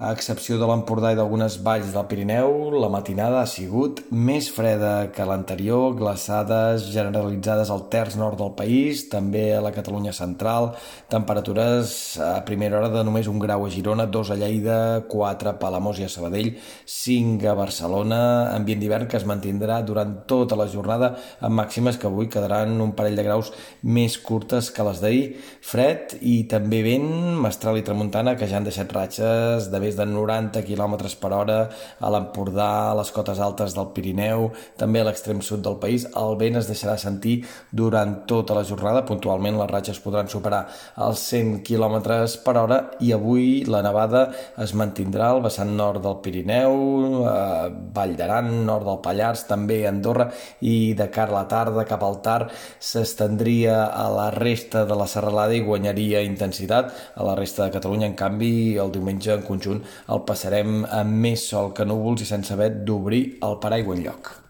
A excepció de l'Empordà i d'algunes valls del Pirineu, la matinada ha sigut més freda que l'anterior, glaçades generalitzades al terç nord del país, també a la Catalunya central, temperatures a primera hora de només un grau a Girona, dos a Lleida, quatre a Palamós i a Sabadell, cinc a Barcelona, ambient d'hivern que es mantindrà durant tota la jornada, amb màximes que avui quedaran un parell de graus més curtes que les d'ahir, fred i també vent, mestral i tramuntana, que ja han deixat ratxes de més de 90 km per hora a l'Empordà, a les cotes altes del Pirineu, també a l'extrem sud del país. El vent es deixarà sentir durant tota la jornada. Puntualment les ratxes podran superar els 100 km per hora i avui la nevada es mantindrà al vessant nord del Pirineu, a Vall d'Aran, nord del Pallars, també a Andorra i de cara a la tarda cap al tard s'estendria a la resta de la serralada i guanyaria intensitat. A la resta de Catalunya, en canvi, el diumenge en conjunt el passarem amb més sol que núvols i sense haver d'obrir el paraigua enlloc.